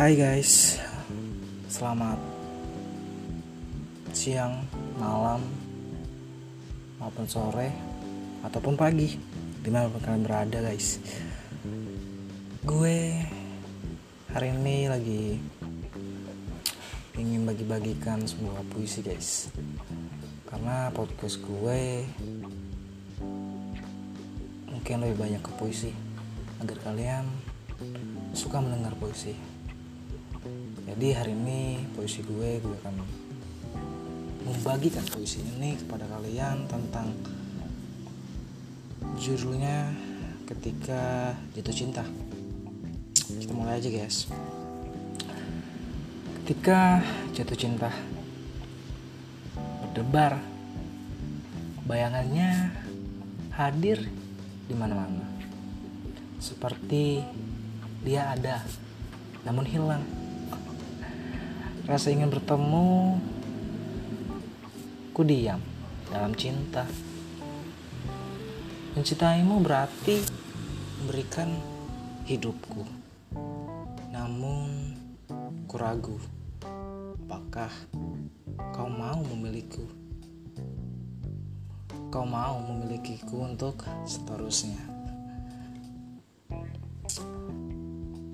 Hai guys, selamat siang, malam, maupun sore, ataupun pagi, di mana pun kalian berada guys. Gue hari ini lagi ingin bagi-bagikan sebuah puisi guys, karena podcast gue mungkin lebih banyak ke puisi agar kalian suka mendengar puisi. Jadi hari ini puisi gue gue akan membagikan puisi ini kepada kalian tentang judulnya ketika jatuh cinta. Kita mulai aja guys. Ketika jatuh cinta berdebar bayangannya hadir di mana-mana seperti dia ada namun hilang rasa ingin bertemu ku diam dalam cinta. Mencintaimu berarti memberikan hidupku. Namun ku ragu apakah kau mau memilikiku kau mau memilikiku untuk seterusnya.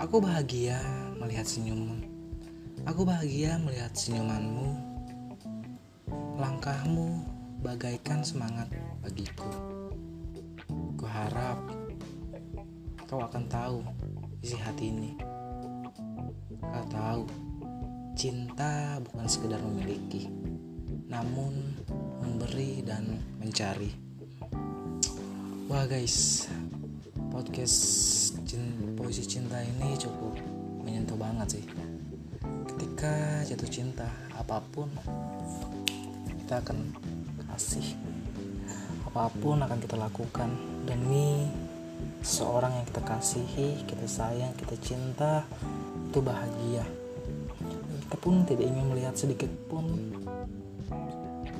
Aku bahagia melihat senyummu. Aku bahagia melihat senyumanmu. Langkahmu bagaikan semangat bagiku. Ku harap kau akan tahu isi hati ini. Kau tahu, cinta bukan sekedar memiliki, namun memberi dan mencari. Wah guys, podcast puisi cinta ini cukup menyentuh banget sih ketika jatuh cinta apa pun kita akan kasih. Apa pun akan kita lakukan demi seorang yang kita kasihi kita sayang kita cinta itu bahagia. Kita pun tidak ingin melihat sedikit pun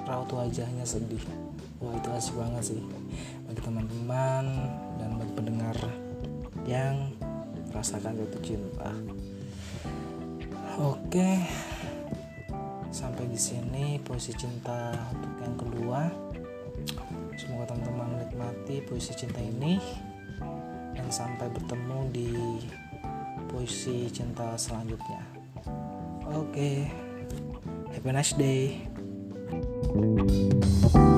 raut wajahnya sedih. Wah itu asik banget sih. Bagi teman-teman dan bagi pendengar yang merasakan jatuh cinta. Oke, sampai di sini puisi cinta untuk yang kedua. Semoga teman-teman menikmati puisi cinta ini dan sampai bertemu di puisi cinta selanjutnya. Oke, have a nice day. thank you